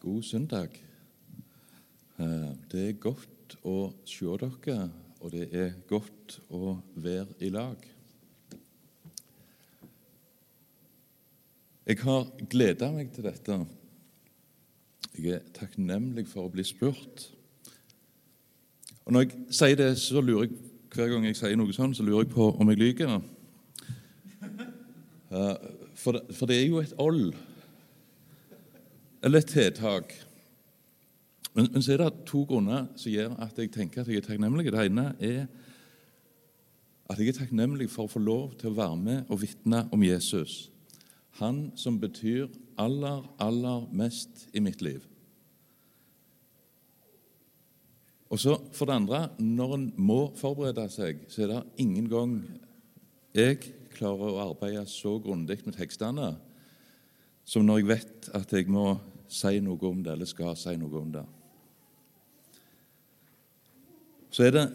God søndag. Eh, det er godt å se dere, og det er godt å være i lag. Jeg har gleda meg til dette. Jeg er takknemlig for å bli spurt. Og Når jeg sier det, så lurer jeg hver gang jeg sier noe sånn, så lurer jeg på om jeg lyver. Eh, for det, er jo et old eller tiltak. Men, men, så er det to grunner som gjør at jeg tenker at jeg er takknemlig. Det ene er at jeg er takknemlig for å få lov til å være med og vitne om Jesus. Han som betyr aller, aller mest i mitt liv. Og så For det andre, når en må forberede seg, så er det ingen gang jeg klarer å arbeide så grundig med tekstene som når jeg vet at jeg må si noe om det, eller skal si noe om det. Så er det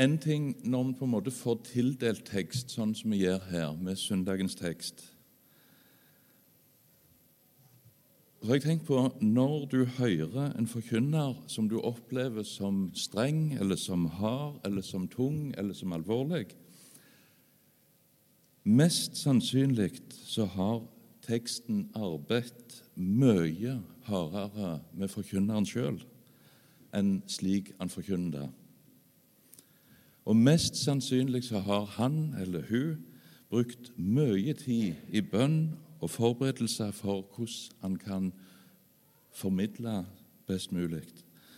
en ting når vi på en måte får tildelt tekst, sånn som vi gjør her med søndagens tekst. Så har jeg tenkt på Når du hører en forkynner som du opplever som streng, eller som hard, eller som tung, eller som alvorlig Mest sannsynlig så har teksten arbeidet mye hardere med forkynneren sjøl enn slik han forkynner. Og mest sannsynlig så har han eller hun brukt mye tid i bønn og forberedelser for hvordan han kan formidle best mulig,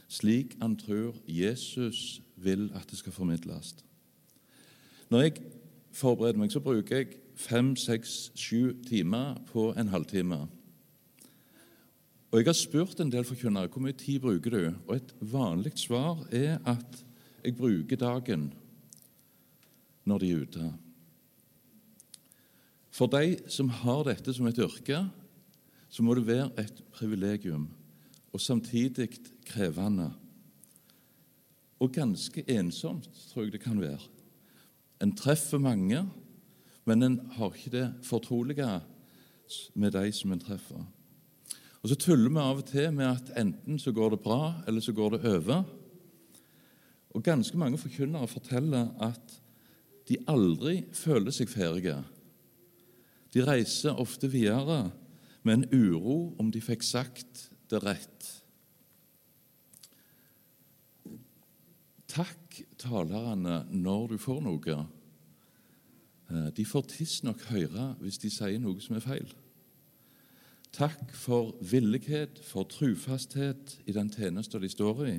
slik han tror Jesus vil at det skal formidles. Når jeg forbereder meg, så bruker jeg fem, seks, sju timer på en halvtime. Og Jeg har spurt en del forkynnere hvor mye tid bruker du og Et vanlig svar er at jeg bruker dagen når de er ute. For de som har dette som et yrke, så må det være et privilegium og samtidig krevende. Og ganske ensomt, tror jeg det kan være. En treffer mange, men en har ikke det fortrolige med de som en treffer. Og Så tuller vi av og til med at enten så går det bra, eller så går det over. Og Ganske mange forkynnere forteller at de aldri føler seg ferdige. De reiser ofte videre med en uro om de fikk sagt det rett. Takk talerne når du får noe. Eh, de får tidsnok høre hvis de sier noe som er feil. Takk for villighet, for trufasthet i den tjenesten de står i.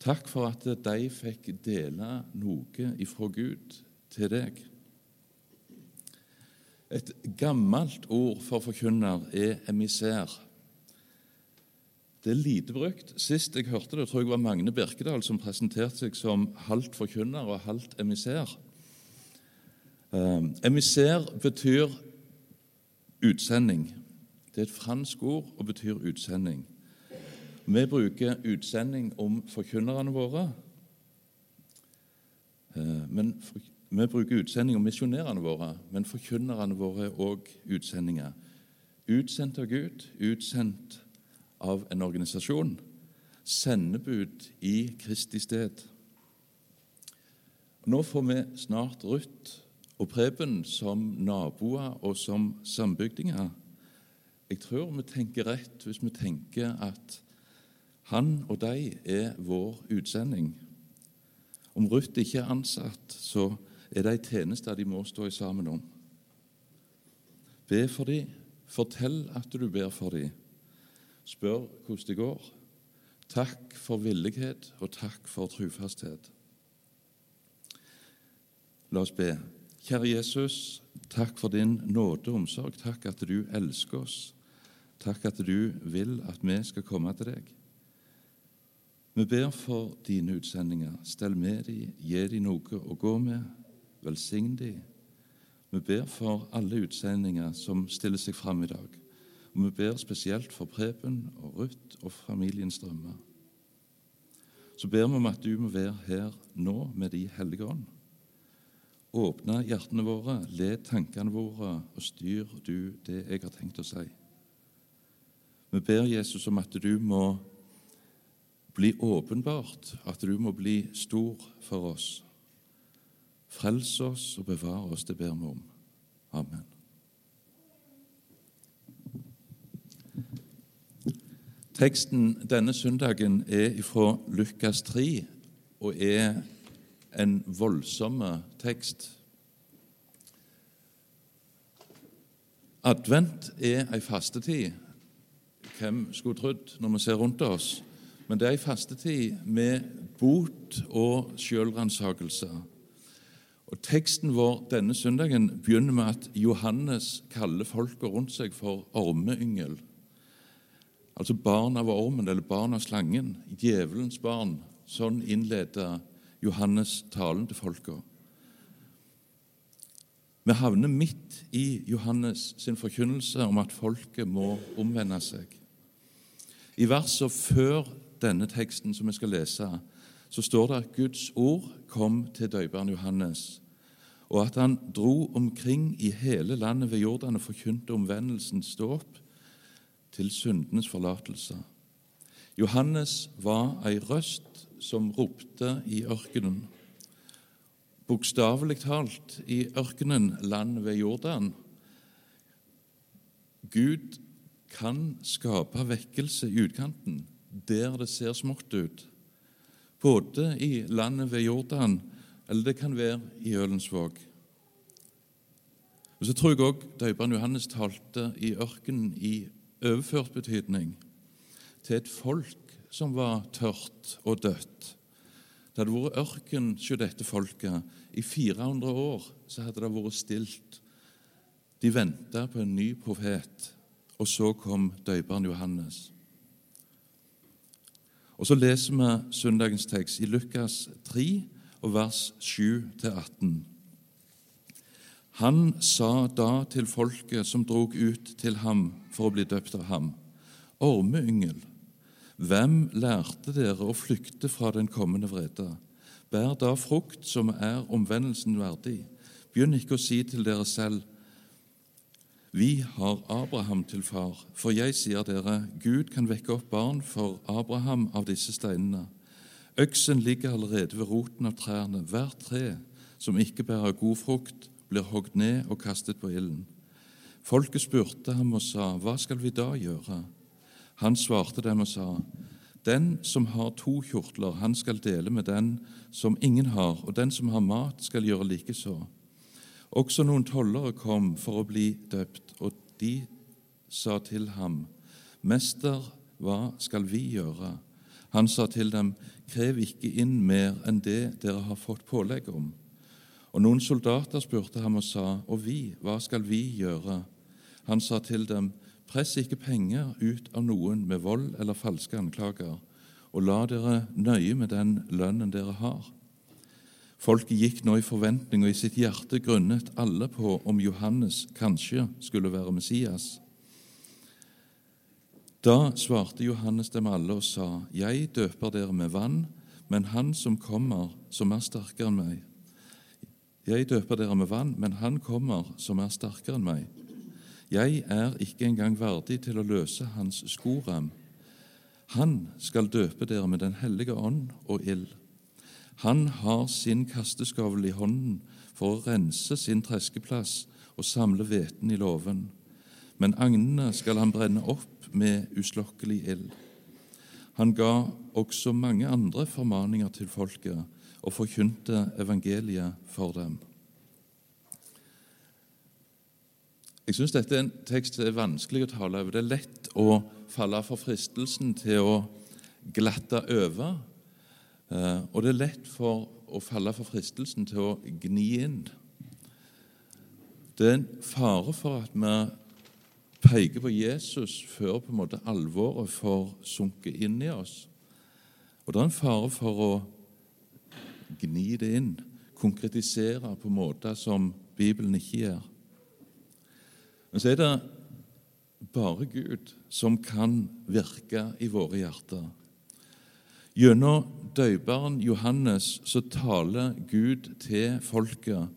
Takk for at de fikk dele noe ifra Gud til deg. Et gammelt ord for forkynner er emissær. Det er lite brukt. Sist jeg hørte det, tror jeg var Magne Birkedal som presenterte seg som halvt forkynner og halvt emissær. Um, emissær betyr utsending. Det er et fransk ord og betyr utsending. Vi bruker utsending om forkynnerne våre. Uh, men Vi bruker utsending om misjonærene våre, men forkynnerne våre er òg utsendinger. Utsendt av Gud, utsendt av en organisasjon. Sendebud i Kristi sted. Nå får vi snart Ruth og Preben som naboer og som sambygdinger. Jeg tror vi tenker rett hvis vi tenker at han og de er vår utsending. Om Ruth ikke er ansatt, så er det en tjeneste de må stå sammen om. Be for dem. Fortell at du ber for dem. Spør hvordan det går. Takk for villighet, og takk for trufasthet. La oss be. Kjære Jesus, takk for din nåde og omsorg. Takk at du elsker oss. Takk at du vil at vi skal komme til deg. Vi ber for dine utsendinger. Stell med dem, gi dem noe å gå med. Velsign dem. Vi ber for alle utsendinger som stiller seg fram i dag. Og vi ber spesielt for Preben og Ruth og familiens drømmer. Så ber vi om at du må være her nå med De hellige ånd. Åpne hjertene våre, led tankene våre, og styr du det jeg har tenkt å si. Vi ber Jesus om at du må bli åpenbart, at du må bli stor for oss. Frels oss og bevare oss, det ber vi om. Amen. Teksten denne søndagen er fra Lukas 3 og er en voldsom tekst. Advent er ei fastetid. Hvem skulle trodd når vi ser rundt oss? Men det er ei fastetid med bot og sjølransakelse. Og Teksten vår denne søndagen begynner med at Johannes kaller folka rundt seg for ormeyngel. Altså barn av ormen eller barn av slangen. Djevelens barn. Sånn innleder Johannes talen til folka. Vi havner midt i Johannes sin forkynnelse om at folket må omvende seg. I versene før denne teksten som vi skal lese, så står det at Guds ord kom til døperen Johannes, og at han dro omkring i hele landet ved Jordan og forkynte omvendelsens dåp til syndenes forlatelse. Johannes var ei røst som ropte i ørkenen. Bokstavelig talt i ørkenen, land ved Jordan. Gud kan skape vekkelse i utkanten, der det ser smått ut. Både i landet ved Jordan, eller det kan være i Ølensvåg. Og Så tror jeg òg døperen Johannes talte i ørkenen i overført betydning til et folk som var tørt og dødt. Det hadde vært ørken hos dette folket. I 400 år så hadde det vært stilt. De venta på en ny profet, og så kom døperen Johannes. Og Så leser vi søndagens tekst i Lukas 3, og vers 7-18. Han sa da til folket som drog ut til ham for å bli døpt av ham, ormeyngel, hvem lærte dere å flykte fra den kommende vrede? Bær da frukt som er omvendelsen verdig. Begynn ikke å si til dere selv:" Vi har Abraham til far, for jeg sier dere, Gud kan vekke opp barn for Abraham av disse steinene. Øksen ligger allerede ved roten av trærne. Hvert tre som ikke bærer god frukt, blir hogd ned og kastet på ilden. Folket spurte ham og sa, Hva skal vi da gjøre? Han svarte dem og sa, Den som har to kjortler, han skal dele med den som ingen har, og den som har mat, skal gjøre likeså. Også noen tollere kom for å bli døpt, og de sa til ham, Mester, hva skal vi gjøre? Han sa til dem, Krev ikke inn mer enn det dere har fått pålegg om. Og noen soldater spurte ham og sa, Og vi, hva skal vi gjøre? Han sa til dem, Press ikke penger ut av noen med vold eller falske anklager, og la dere nøye med den lønnen dere har. Folket gikk nå i forventning, og i sitt hjerte grunnet alle på om Johannes kanskje skulle være Messias. Da svarte Johannes dem alle og sa, Jeg døper dere med vann, men Han som kommer, som er sterkere enn meg. Jeg døper dere med vann, men Han kommer, som er sterkere enn meg jeg er ikke engang verdig til å løse hans skoram. Han skal døpe dere med Den hellige ånd og ild. Han har sin kasteskavl i hånden for å rense sin treskeplass og samle hveten i låven. Men agnene skal han brenne opp med uslokkelig ild. Han ga også mange andre formaninger til folket og forkynte evangeliet for dem. Jeg syns dette er en tekst som er vanskelig å tale over. Det er lett å falle for fristelsen til å glatte over. Eh, og det er lett for å falle for fristelsen til å gni inn. Det er en fare for at vi peker på Jesus før på en måte alvoret får sunket inn i oss. Og det er en fare for å gni det inn, konkretisere på måter som Bibelen ikke gjør. Men så er det bare Gud som kan virke i våre hjerter. Gjennom døperen Johannes så taler Gud til folket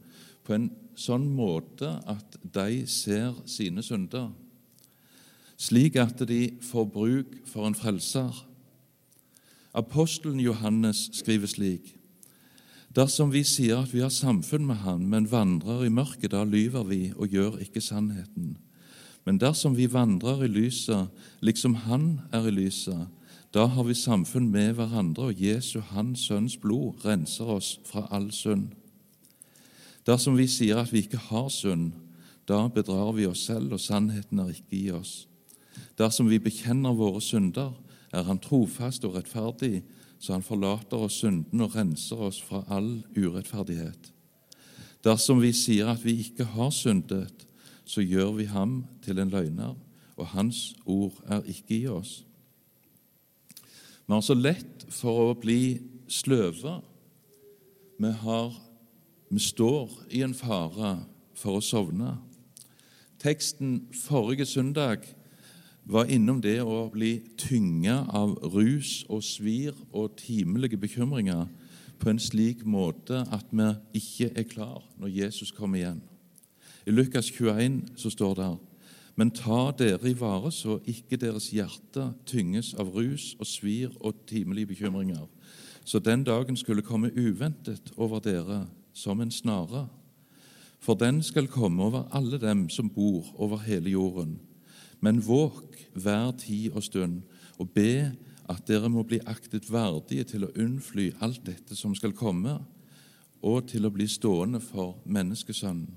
på en sånn måte at de ser sine synder. slik at de får bruk for en frelser. Apostelen Johannes skriver slik.: Dersom vi sier at vi har samfunn med Han, men vandrer i mørket, da lyver vi og gjør ikke sannheten. Men dersom vi vandrer i lyset, liksom Han er i lyset, da har vi samfunn med hverandre, og Jesu, Hans Sønns blod, renser oss fra all synd. Dersom vi sier at vi ikke har synd, da bedrar vi oss selv, og sannheten er ikke i oss. Dersom vi bekjenner våre synder, er Han trofast og rettferdig, så han forlater oss synden og renser oss fra all urettferdighet. Dersom vi sier at vi ikke har syndet, så gjør vi ham til en løgner, og hans ord er ikke i oss. Vi har så lett for å bli sløve. Vi, har, vi står i en fare for å sovne. Teksten forrige søndag var innom det å bli tynga av rus og svir og timelige bekymringer på en slik måte at vi ikke er klar når Jesus kommer igjen. I Lukas 21 så står det men ta dere i vare så ikke deres hjerte tynges av rus og svir og timelige bekymringer, så den dagen skulle komme uventet over dere som en snare. For den skal komme over alle dem som bor over hele jorden. Men våk hver tid og stund og be at dere må bli aktet verdige til å unnfly alt dette som skal komme, og til å bli stående for menneskesønnen.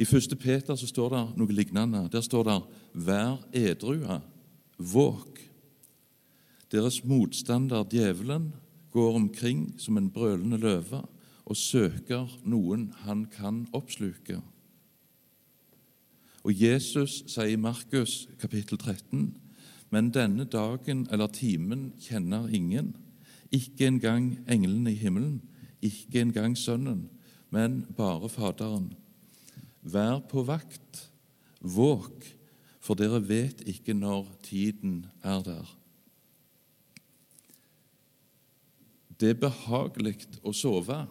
I 1. Peter så står det noe lignende. Der står det 'Vær edrue, våk'. Deres motstander djevelen går omkring som en brølende løve og søker noen han kan oppsluke. Og Jesus sier i Markus kapittel 13.: Men denne dagen eller timen kjenner ingen, ikke engang englene i himmelen, ikke engang Sønnen, men bare Faderen. Vær på vakt, våk, for dere vet ikke når tiden er der. Det er behagelig å sove.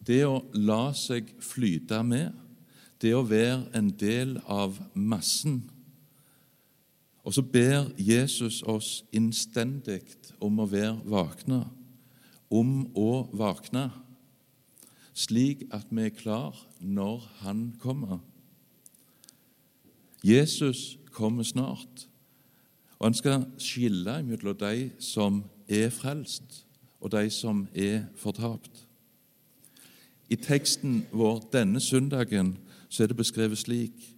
Det å la seg flyte med det å være en del av massen. Og så ber Jesus oss innstendig om å være våkne, om å våkne, slik at vi er klar når Han kommer. Jesus kommer snart, og han skal skille mellom de som er frelst, og de som er fortapt. I teksten vår denne søndagen så er det beskrevet slik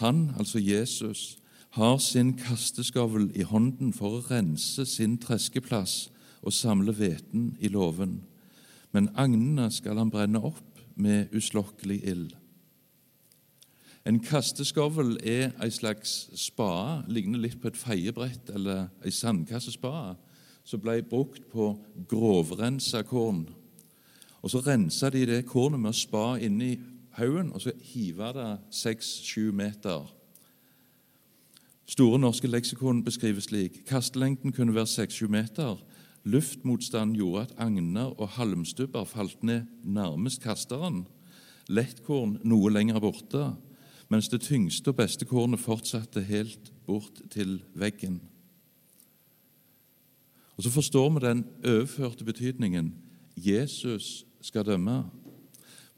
Han, altså Jesus, har sin kasteskavl i hånden for å rense sin treskeplass og samle hveten i låven. Men agnene skal han brenne opp med uslokkelig ild. En kasteskovl er ei slags spade, ligner litt på et feiebrett eller ei sandkassespade, som ble brukt på grovrensa korn. Og Så rensa de det kornet med å spa inni haugen, og så hive det seks-sju meter. Store norske leksikon beskrives slik kastelengden kunne være seks-sju meter. Luftmotstanden gjorde at agner og halmstubber falt ned nærmest kasteren. Lettkorn noe lenger borte, mens det tyngste og beste kornet fortsatte helt bort til veggen. Og Så forstår vi den overførte betydningen. Jesus skal dømme.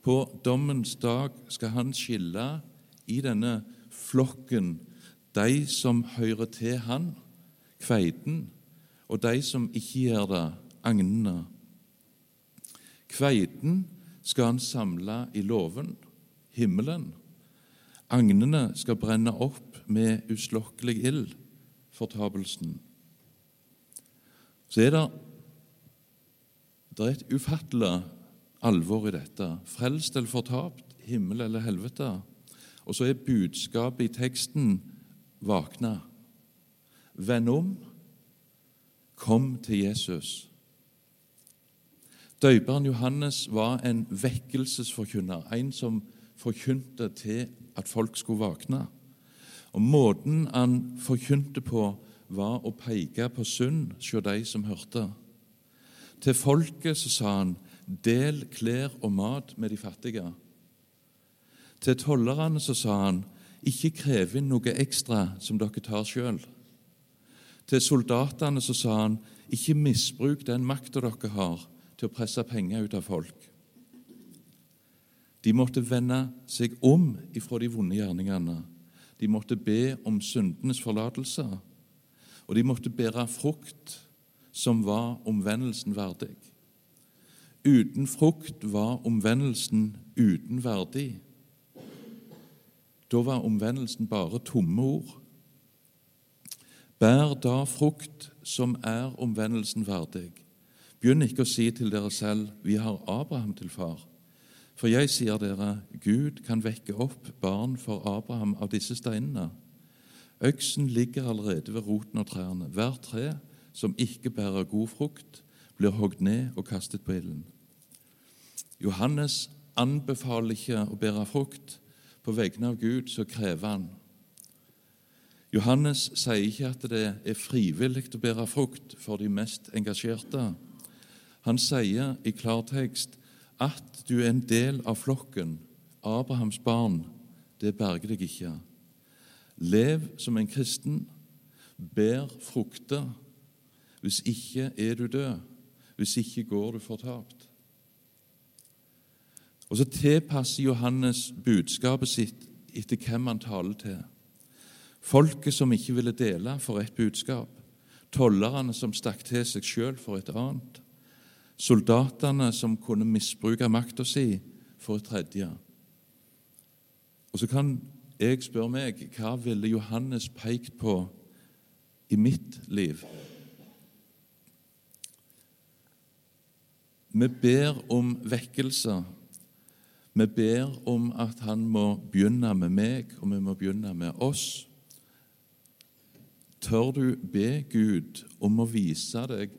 På dommens dag skal han skille i denne flokken de som hører til han, kveiten, og de som ikke gjør det, agnene. Kveiten skal han samle i låven, himmelen. Agnene skal brenne opp med uslokkelig ild, fortapelsen. Så er det, det er et ufattelig alvor i dette. Frelst eller fortapt, himmel eller helvete. Og så er budskapet i teksten våkne. Vend om. Kom til Jesus. Døperen Johannes var en vekkelsesforkynner, en som forkynte til at folk skulle våkne. Og Måten han forkynte på, var å peke på synd hos de som hørte. Til folket så sa han Del klær og mat med de fattige. Til tollerne så sa han, ikke krev inn noe ekstra som dere tar sjøl. Til soldatene så sa han, ikke misbruk den makta dere har til å presse penger ut av folk. De måtte vende seg om ifra de vonde gjerningene. De måtte be om syndenes forlatelse, og de måtte bære frukt som var omvendelsen verdig. Uten frukt var omvendelsen uten verdi. Da var omvendelsen bare tomme ord. Bær da frukt som er omvendelsen verdig. Begynn ikke å si til dere selv 'Vi har Abraham til far'. For jeg sier dere, Gud kan vekke opp barn for Abraham av disse steinene. Øksen ligger allerede ved roten av trærne. Hvert tre som ikke bærer god frukt, blir hogd ned og kastet på ilden. Johannes anbefaler ikke å bære frukt. På vegne av Gud så krever han. Johannes sier ikke at det er frivillig å bære frukt for de mest engasjerte. Han sier i klartekst at du er en del av flokken, Abrahams barn. Det berger deg ikke. Lev som en kristen. Bær frukter. Hvis ikke er du død. Hvis ikke går du fortapt. Og Så tilpasser Johannes budskapet sitt etter hvem han taler til. Folket som ikke ville dele, for et budskap. Tollerne som stakk til seg sjøl, for et annet. Soldatene som kunne misbruke makta si, for et tredje. Og Så kan jeg spørre meg hva ville Johannes pekt på i mitt liv? Vi ber om vekkelse vi ber om at han må begynne med meg, og vi må begynne med oss. Tør du be Gud om å vise deg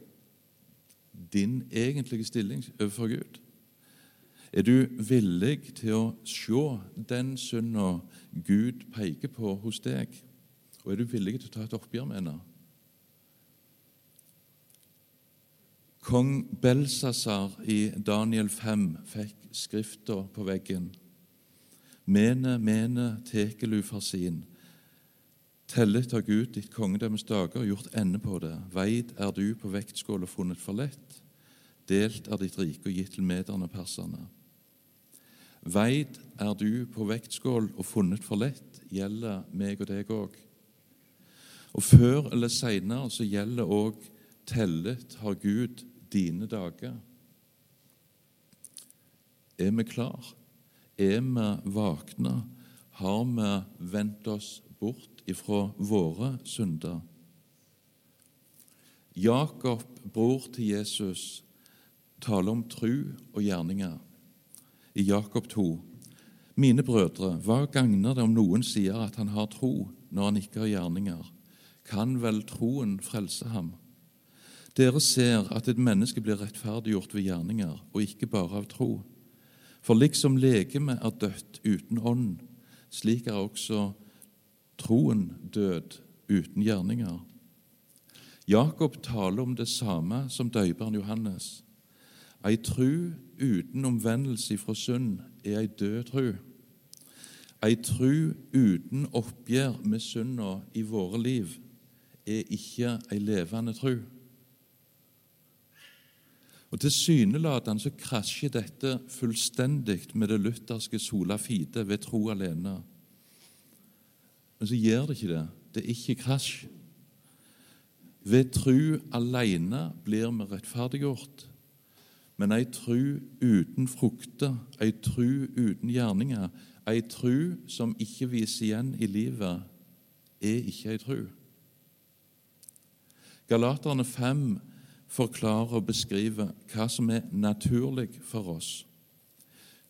din egentlige stilling overfor Gud? Er du villig til å se den synda Gud peker på hos deg? Og er du villig til å ta et oppgjør med henne? Kong Belsasar i Daniel 5 fikk skrifta på veggen. Mene, mene, tekelu farsin. Tellet har Gud ditt kongedømmes dager og gjort ende på det. Veid er du på vektskål og funnet for lett. Delt er ditt rike og gitt til mederne perserne. Veid er du på vektskål og funnet for lett, gjelder meg og deg òg. Og før eller seinere så gjelder òg tellet har Gud dine dager. Er vi klar? Er vi våkne? Har vi vendt oss bort ifra våre synder? Jakob, bror til Jesus, taler om tru og gjerninger. I Jakob 2.: Mine brødre, hva gagner det om noen sier at han har tro, når han ikke har gjerninger? Kan vel troen frelse ham? Dere ser at et menneske blir rettferdiggjort ved gjerninger, og ikke bare av tro. For liksom legemet er dødt uten ånd, slik er også troen død uten gjerninger. Jakob taler om det samme som døperen Johannes. Ei tru uten omvendelse fra synd er ei død tru. Ei tru uten oppgjør med synda i våre liv er ikke ei levende tru. Og Tilsynelatende så krasjer dette fullstendig med det lutherske sola fide ved tro alene. Men så gjør det ikke det. Det er ikke krasj. Ved tru alene blir vi rettferdiggjort. Men ei tru uten frukter, ei tru uten gjerninger, ei tru som ikke viser igjen i livet, er ikke ei tru. Galaterne 5 forklare og beskrive hva som er naturlig for oss.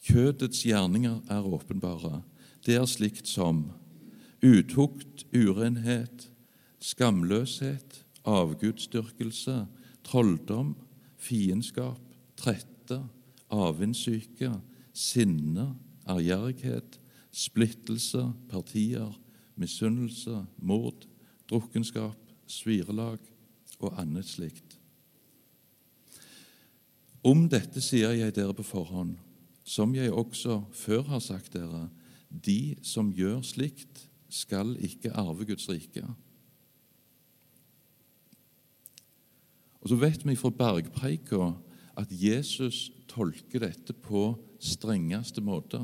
Kjødets gjerninger er åpenbare. Det er slikt som utukt, urenhet, skamløshet, avgudsdyrkelse, trolldom, fiendskap, trette, avvindssyke, sinne, ærgjerrighet, splittelse, partier, misunnelse, mord, drukkenskap, svirelag og annet slikt. Om dette sier jeg dere på forhånd, som jeg også før har sagt dere, de som gjør slikt, skal ikke arve Guds rike. Og Så vet vi fra bergpreika at Jesus tolker dette på strengeste måte.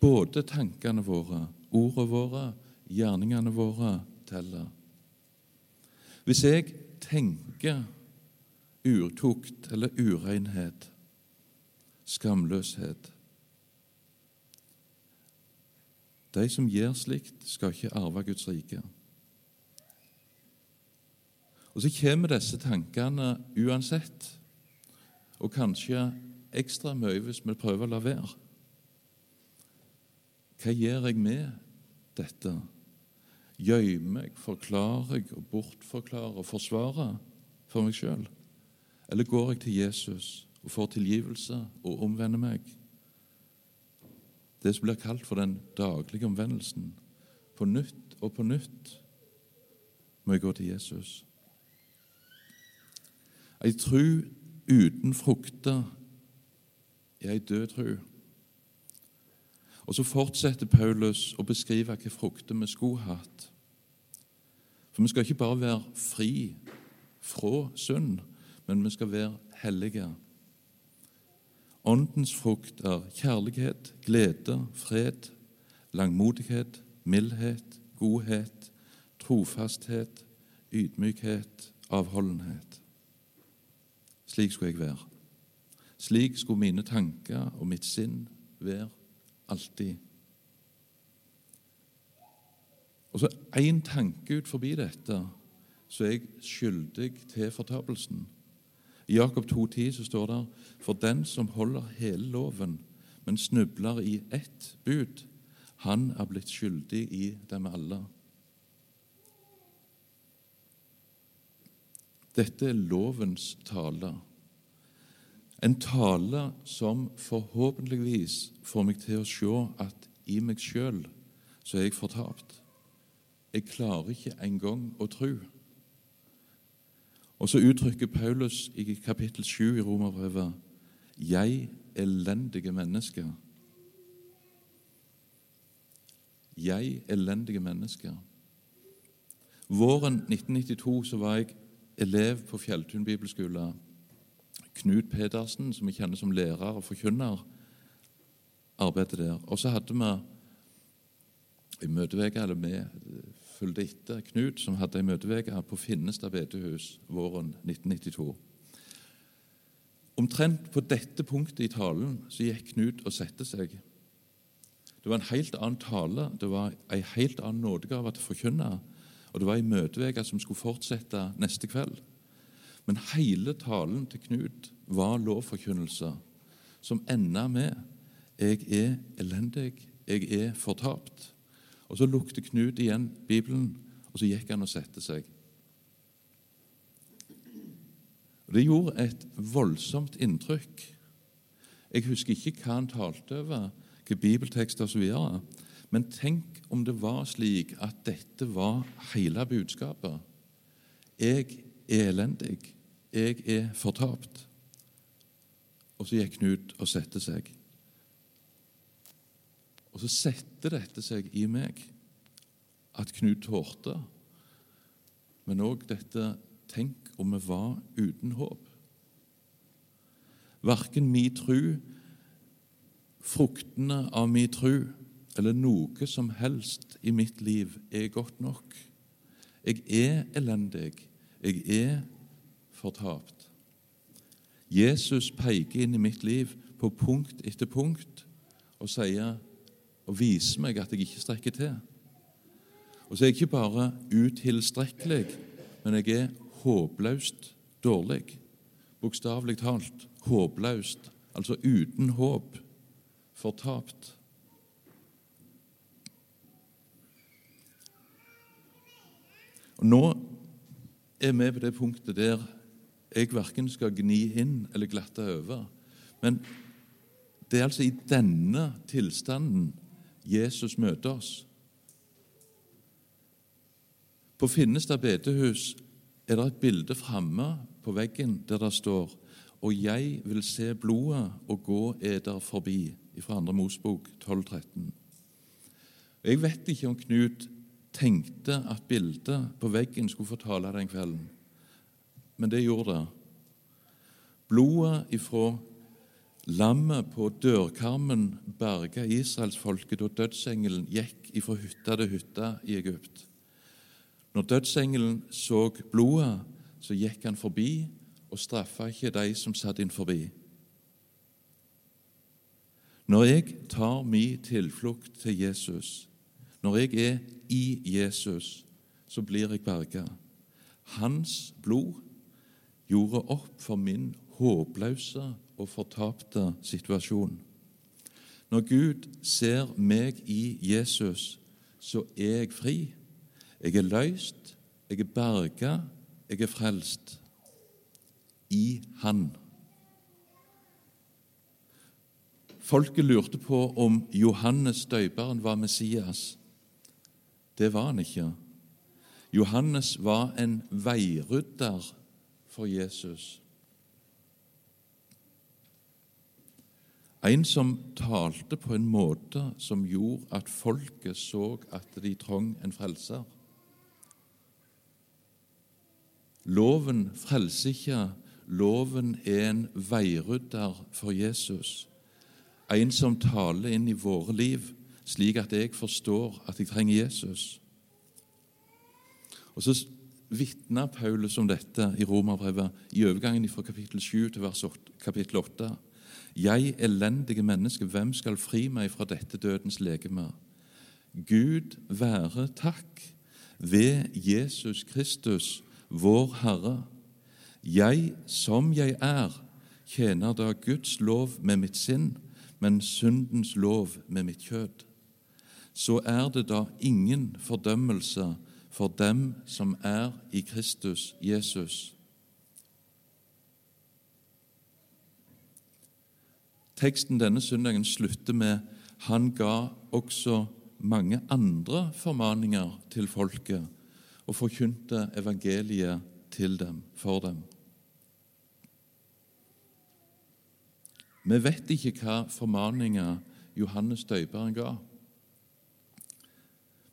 Både tankene våre, ordene våre, gjerningene våre teller. Hvis jeg tenker urtukt eller urenhet, skamløshet De som gjør slikt, skal ikke arve Guds rike. Og Så kommer disse tankene uansett, og kanskje ekstra mye hvis vi prøver å la være. Hva gjør jeg med dette? Gjemmer jeg, forklarer jeg, og bortforklarer og forsvarer for meg sjøl? Eller går jeg til Jesus og får tilgivelse og omvender meg? Det som blir kalt for den daglige omvendelsen. På nytt og på nytt må jeg gå til Jesus. Ei tru uten frukter er ei død tru. Og Så fortsetter Paulus å beskrive hvilke frukter vi skulle hatt. For vi skal ikke bare være fri fra synd, men vi skal være hellige. Åndens frukt er kjærlighet, glede, fred, langmodighet, mildhet, godhet, trofasthet, ydmykhet, avholdenhet. Slik skulle jeg være. Slik skulle mine tanker og mitt sinn være alltid. Og så én tanke ut forbi dette, så er jeg skyldig til fortapelsen. I Jakob 2,10 så står det For den som holder hele loven, men snubler i ett bud, han er blitt skyldig i dem alle. Dette er lovens tale. En tale som forhåpentligvis får meg til å se at i meg sjøl så er jeg fortapt. Jeg klarer ikke engang å tro. Og så uttrykker Paulus i kapittel 7 i Romerbrevet 'Jeg elendige menneske'. Jeg elendige menneske. Våren 1992 så var jeg elev på Fjelltun bibelskole. Knut Pedersen, som vi kjenner som lærer og forkynner, arbeidet der. Og så hadde vi i møteveka, eller vi fulgte etter Knut, som hadde ei møteuke på Finnestad bedehus våren 1992. Omtrent på dette punktet i talen så gikk Knut og satte seg. Det var en helt annen tale, det var en helt annen nådegave til å forkynne. Og det var ei møteuke som skulle fortsette neste kveld. Men hele talen til Knut var lovforkynnelse, som enda med 'Jeg er elendig, jeg er fortapt'. Og Så lukte Knut igjen Bibelen, og så gikk han og satte seg. Det gjorde et voldsomt inntrykk. Jeg husker ikke hva han talte over, hva bibeltekster osv. Men tenk om det var slik at dette var hele budskapet. Jeg er elendig. Jeg er fortapt. Og så gikk Knut og satte seg. Og så setter dette seg i meg at Knut tålte, men òg dette Tenk om vi var uten håp. Verken mi tru, fruktene av mi tru eller noe som helst i mitt liv er godt nok. Jeg er elendig. Jeg er fortapt. Jesus peker inn i mitt liv på punkt etter punkt og sier og viser meg at jeg ikke strekker til. Og så er jeg ikke bare utilstrekkelig, men jeg er håpløst dårlig. Bokstavelig talt håpløst, altså uten håp, fortapt. Og Nå er vi på det punktet der jeg verken skal gni inn eller glatte over. Men det er altså i denne tilstanden Jesus møter oss. På Finnestad bedehus er det et bilde framme på veggen der det står Og jeg vil se blodet og gå eder forbi, fra 2. Mosbok 12.13. Jeg vet ikke om Knut tenkte at bildet på veggen skulle fortale den kvelden, men det gjorde det. Blodet ifra lammet på dørkarmen berga israelsfolket da dødsengelen gikk ifra hytte til hytte i Egypt. Når dødsengelen så blodet, så gikk han forbi og straffa ikke de som satt inn forbi. Når jeg tar min tilflukt til Jesus, når jeg er i Jesus, så blir jeg berga. Hans blod gjorde opp for min håpløse og fortapte situasjon. Når Gud ser meg i Jesus, så er jeg fri. Jeg er løst, jeg er berga, jeg er frelst. I Han. Folket lurte på om Johannes døperen var Messias. Det var han ikke. Johannes var en veirydder for Jesus. En som talte på en måte som gjorde at folket så at de trong en frelser. Loven frelser ikke, loven er en veirydder for Jesus. En som taler inn i våre liv, slik at jeg forstår at jeg trenger Jesus. Og Så vitner Paulus om dette i Romerbrevet i overgangen fra kapittel 7 til vers 8, kapittel 8. Jeg, elendige menneske, hvem skal fri meg fra dette dødens legeme? Gud være takk ved Jesus Kristus, vår Herre. Jeg som jeg er, tjener da Guds lov med mitt sinn men syndens lov med mitt kjød, så er det da ingen fordømmelse for dem som er i Kristus Jesus. Teksten denne søndagen slutter med han ga også mange andre formaninger til folket og forkynte evangeliet til dem, for dem. Vi vet ikke hva formaninger Johannes døperen ga.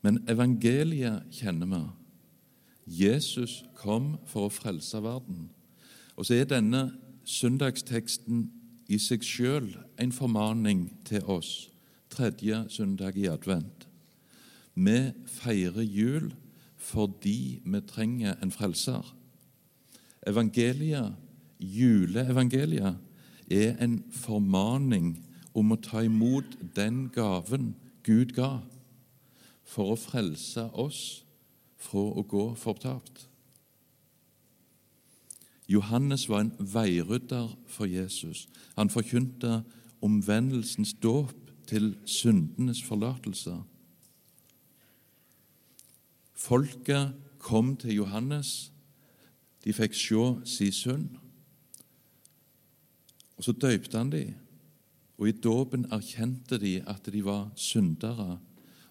Men evangeliet kjenner vi. Jesus kom for å frelse verden. Og så er denne søndagsteksten i seg sjøl en formaning til oss tredje søndag i advent. Vi feirer jul fordi vi trenger en frelser. Evangeliet, juleevangeliet, er en formaning om å ta imot den gaven Gud ga, for å frelse oss fra å gå fortapt. Johannes var en veirydder for Jesus. Han forkynte omvendelsens dåp til syndenes forlatelse. Folket kom til Johannes. De fikk se sin synd. Og Så døypte han dem, og i dåpen erkjente de at de var syndere.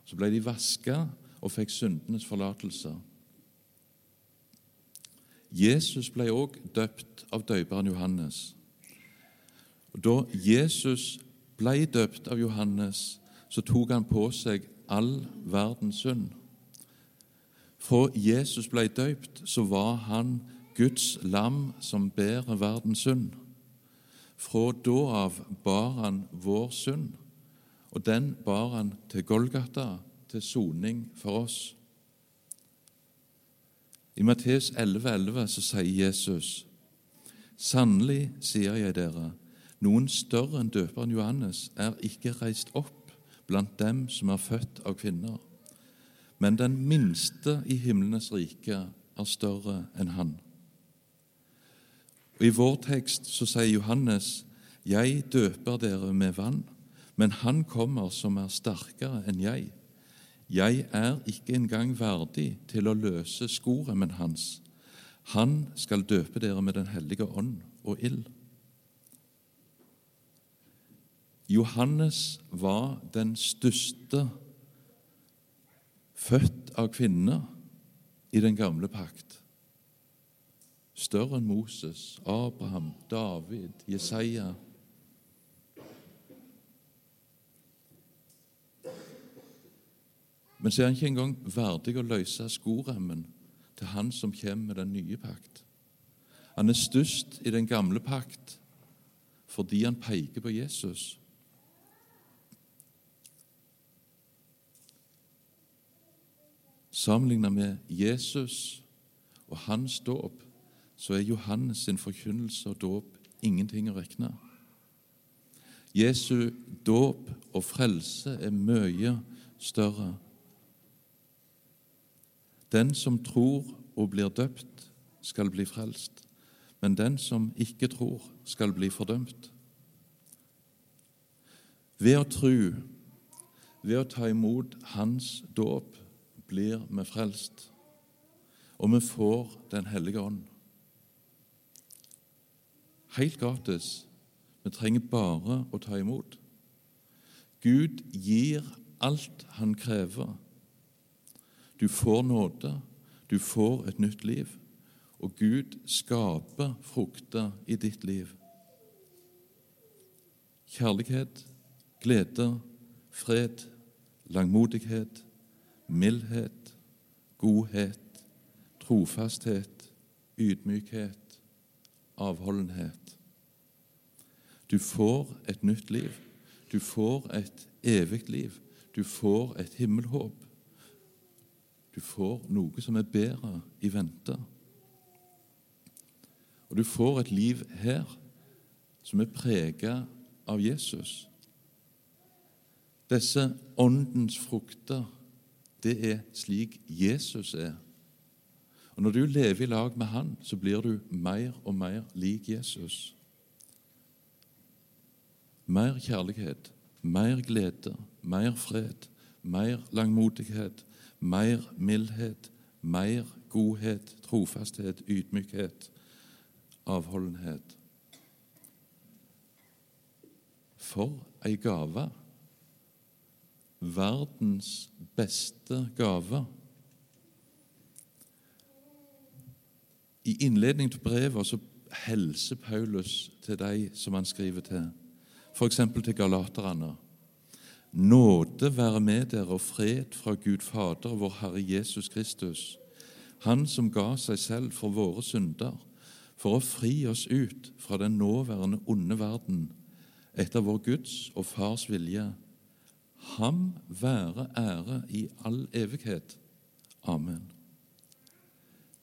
Så ble de vaska og fikk syndenes forlatelse. Jesus ble også døpt av døperen Johannes. Og Da Jesus ble døpt av Johannes, så tok han på seg all verdens synd. Fra Jesus ble døpt, så var han Guds lam som bærer verdens synd. Fra da av bar han vår synd, og den bar han til Golgata, til soning for oss. I Matteus 11,11 11 så sier Jesus.: Sannelig sier jeg dere, noen større enn døperen Johannes er ikke reist opp blant dem som er født av kvinner, men den minste i himlenes rike er større enn han. Og I vår tekst så sier Johannes, 'Jeg døper dere med vann, men Han kommer som er sterkere enn jeg.' 'Jeg er ikke engang verdig til å løse skoremmen hans.' 'Han skal døpe dere med Den hellige ånd og ild.' Johannes var den største født av kvinner i den gamle pakt større enn Moses, Abraham, David, Jesaja. Men så er han ikke engang verdig å løse skoremmen til han som kommer med den nye pakt. Han er størst i den gamle pakt fordi han peker på Jesus. Sammenlignet med Jesus og hans dåp, så er Johannes sin forkynnelse og dåp ingenting å regne. Jesu dåp og frelse er mye større. Den som tror og blir døpt, skal bli frelst, men den som ikke tror, skal bli fordømt. Ved å tro, ved å ta imot Hans dåp, blir vi frelst, og vi får Den hellige ånd. Helt gratis. Vi trenger bare å ta imot. Gud gir alt han krever. Du får nåde, du får et nytt liv, og Gud skaper frukter i ditt liv. Kjærlighet, glede, fred, langmodighet, mildhet, godhet, trofasthet, ydmykhet, avholdenhet. Du får et nytt liv. Du får et evig liv. Du får et himmelhåp. Du får noe som er bedre i vente. Og du får et liv her som er preget av Jesus. Disse åndens frukter, det er slik Jesus er. Og Når du lever i lag med Han, så blir du mer og mer lik Jesus. Mer kjærlighet, mer glede, mer fred, mer langmodighet, mer mildhet, mer godhet, trofasthet, ydmykhet, avholdenhet. For ei gave! Verdens beste gave. I innledning til brevet så helser Paulus til de som han skriver til, f.eks. til galaterne. Nåde være med dere og fred fra Gud Fader og vår Herre Jesus Kristus, Han som ga seg selv for våre synder, for å fri oss ut fra den nåværende onde verden, etter vår Guds og Fars vilje. Ham være ære i all evighet. Amen.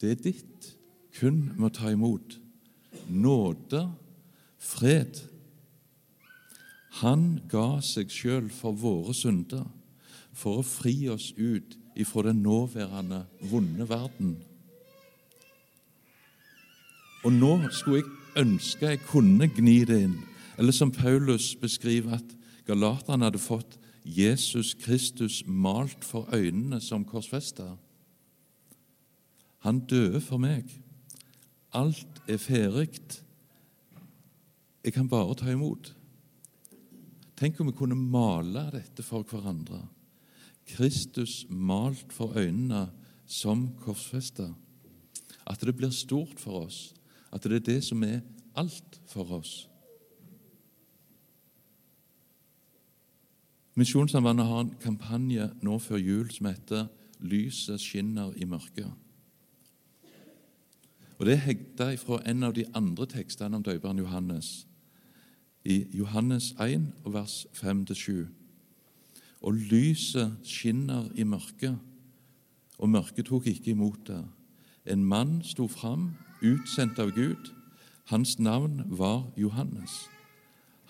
Det er ditt kun må ta imot. Nåde, fred. Han ga seg sjøl for våre synder, for å fri oss ut ifra den nåværende vonde verden. Og nå skulle jeg ønske jeg kunne gni det inn, eller som Paulus beskriver at galaterne hadde fått Jesus Kristus malt for øynene som korsfester. Han døde for meg. Alt er ferdig. Jeg kan bare ta imot. Tenk om vi kunne male dette for hverandre. Kristus malt for øynene som korsfesta. At det blir stort for oss. At det er det som er alt for oss. Misjonssambandet har en kampanje nå før jul som heter 'Lyset skinner i mørket'. Og Det er hegta fra en av de andre tekstene om døperen Johannes, i Johannes 1, vers 5-7. Og lyset skinner i mørket, og mørket tok ikke imot det. En mann sto fram, utsendt av Gud. Hans navn var Johannes.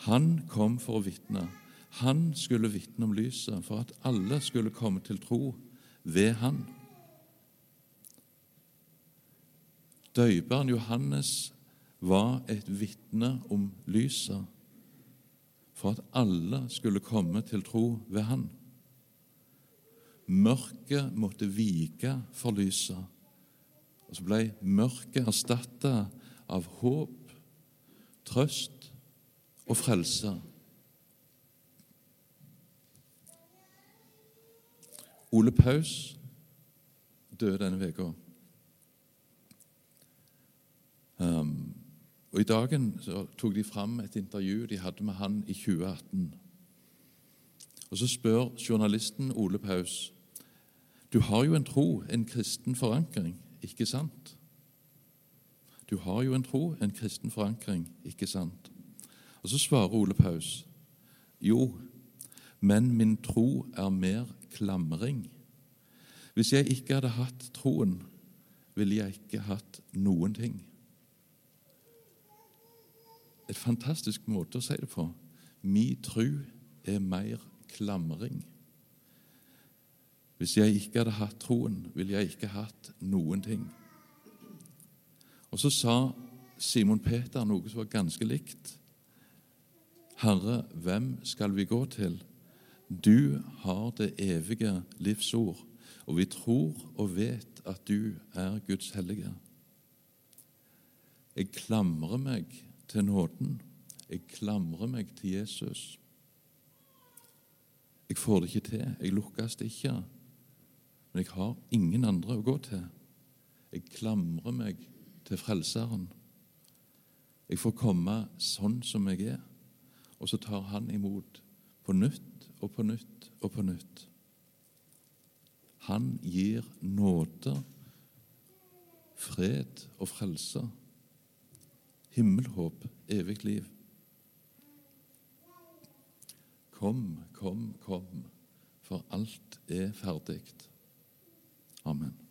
Han kom for å vitne. Han skulle vitne om lyset, for at alle skulle komme til tro ved han. Døperen Johannes var et vitne om lyset, for at alle skulle komme til tro ved han. Mørket måtte vike for lyset, og så ble mørket erstatta av håp, trøst og frelse. Ole Paus døde denne uka. Um, og I dagen så tok de fram et intervju de hadde med han i 2018. Og Så spør journalisten Ole Paus Du har jo en tro, en kristen forankring, ikke sant? Du har jo en tro, en kristen forankring, ikke sant? Og så svarer Ole Paus jo, men min tro er mer klamring. Hvis jeg ikke hadde hatt troen, ville jeg ikke hatt noen ting. Et fantastisk måte å si det på. Mi tru er mer klamring. Hvis jeg ikke hadde hatt troen, ville jeg ikke hatt noen ting. Og så sa Simon Peter noe som var ganske likt. Herre, hvem skal vi gå til? Du har det evige livsord, og vi tror og vet at du er Guds hellige. Jeg klamrer meg til nåden. Jeg klamrer meg til Jesus. Jeg får det ikke til. Jeg lukkes ikke. Men jeg har ingen andre å gå til. Jeg klamrer meg til Frelseren. Jeg får komme sånn som jeg er, og så tar Han imot på nytt og på nytt og på nytt. Han gir nåde, fred og frelse, himmelhåp, evig liv. Kom, kom, kom, for alt er ferdig. Amen.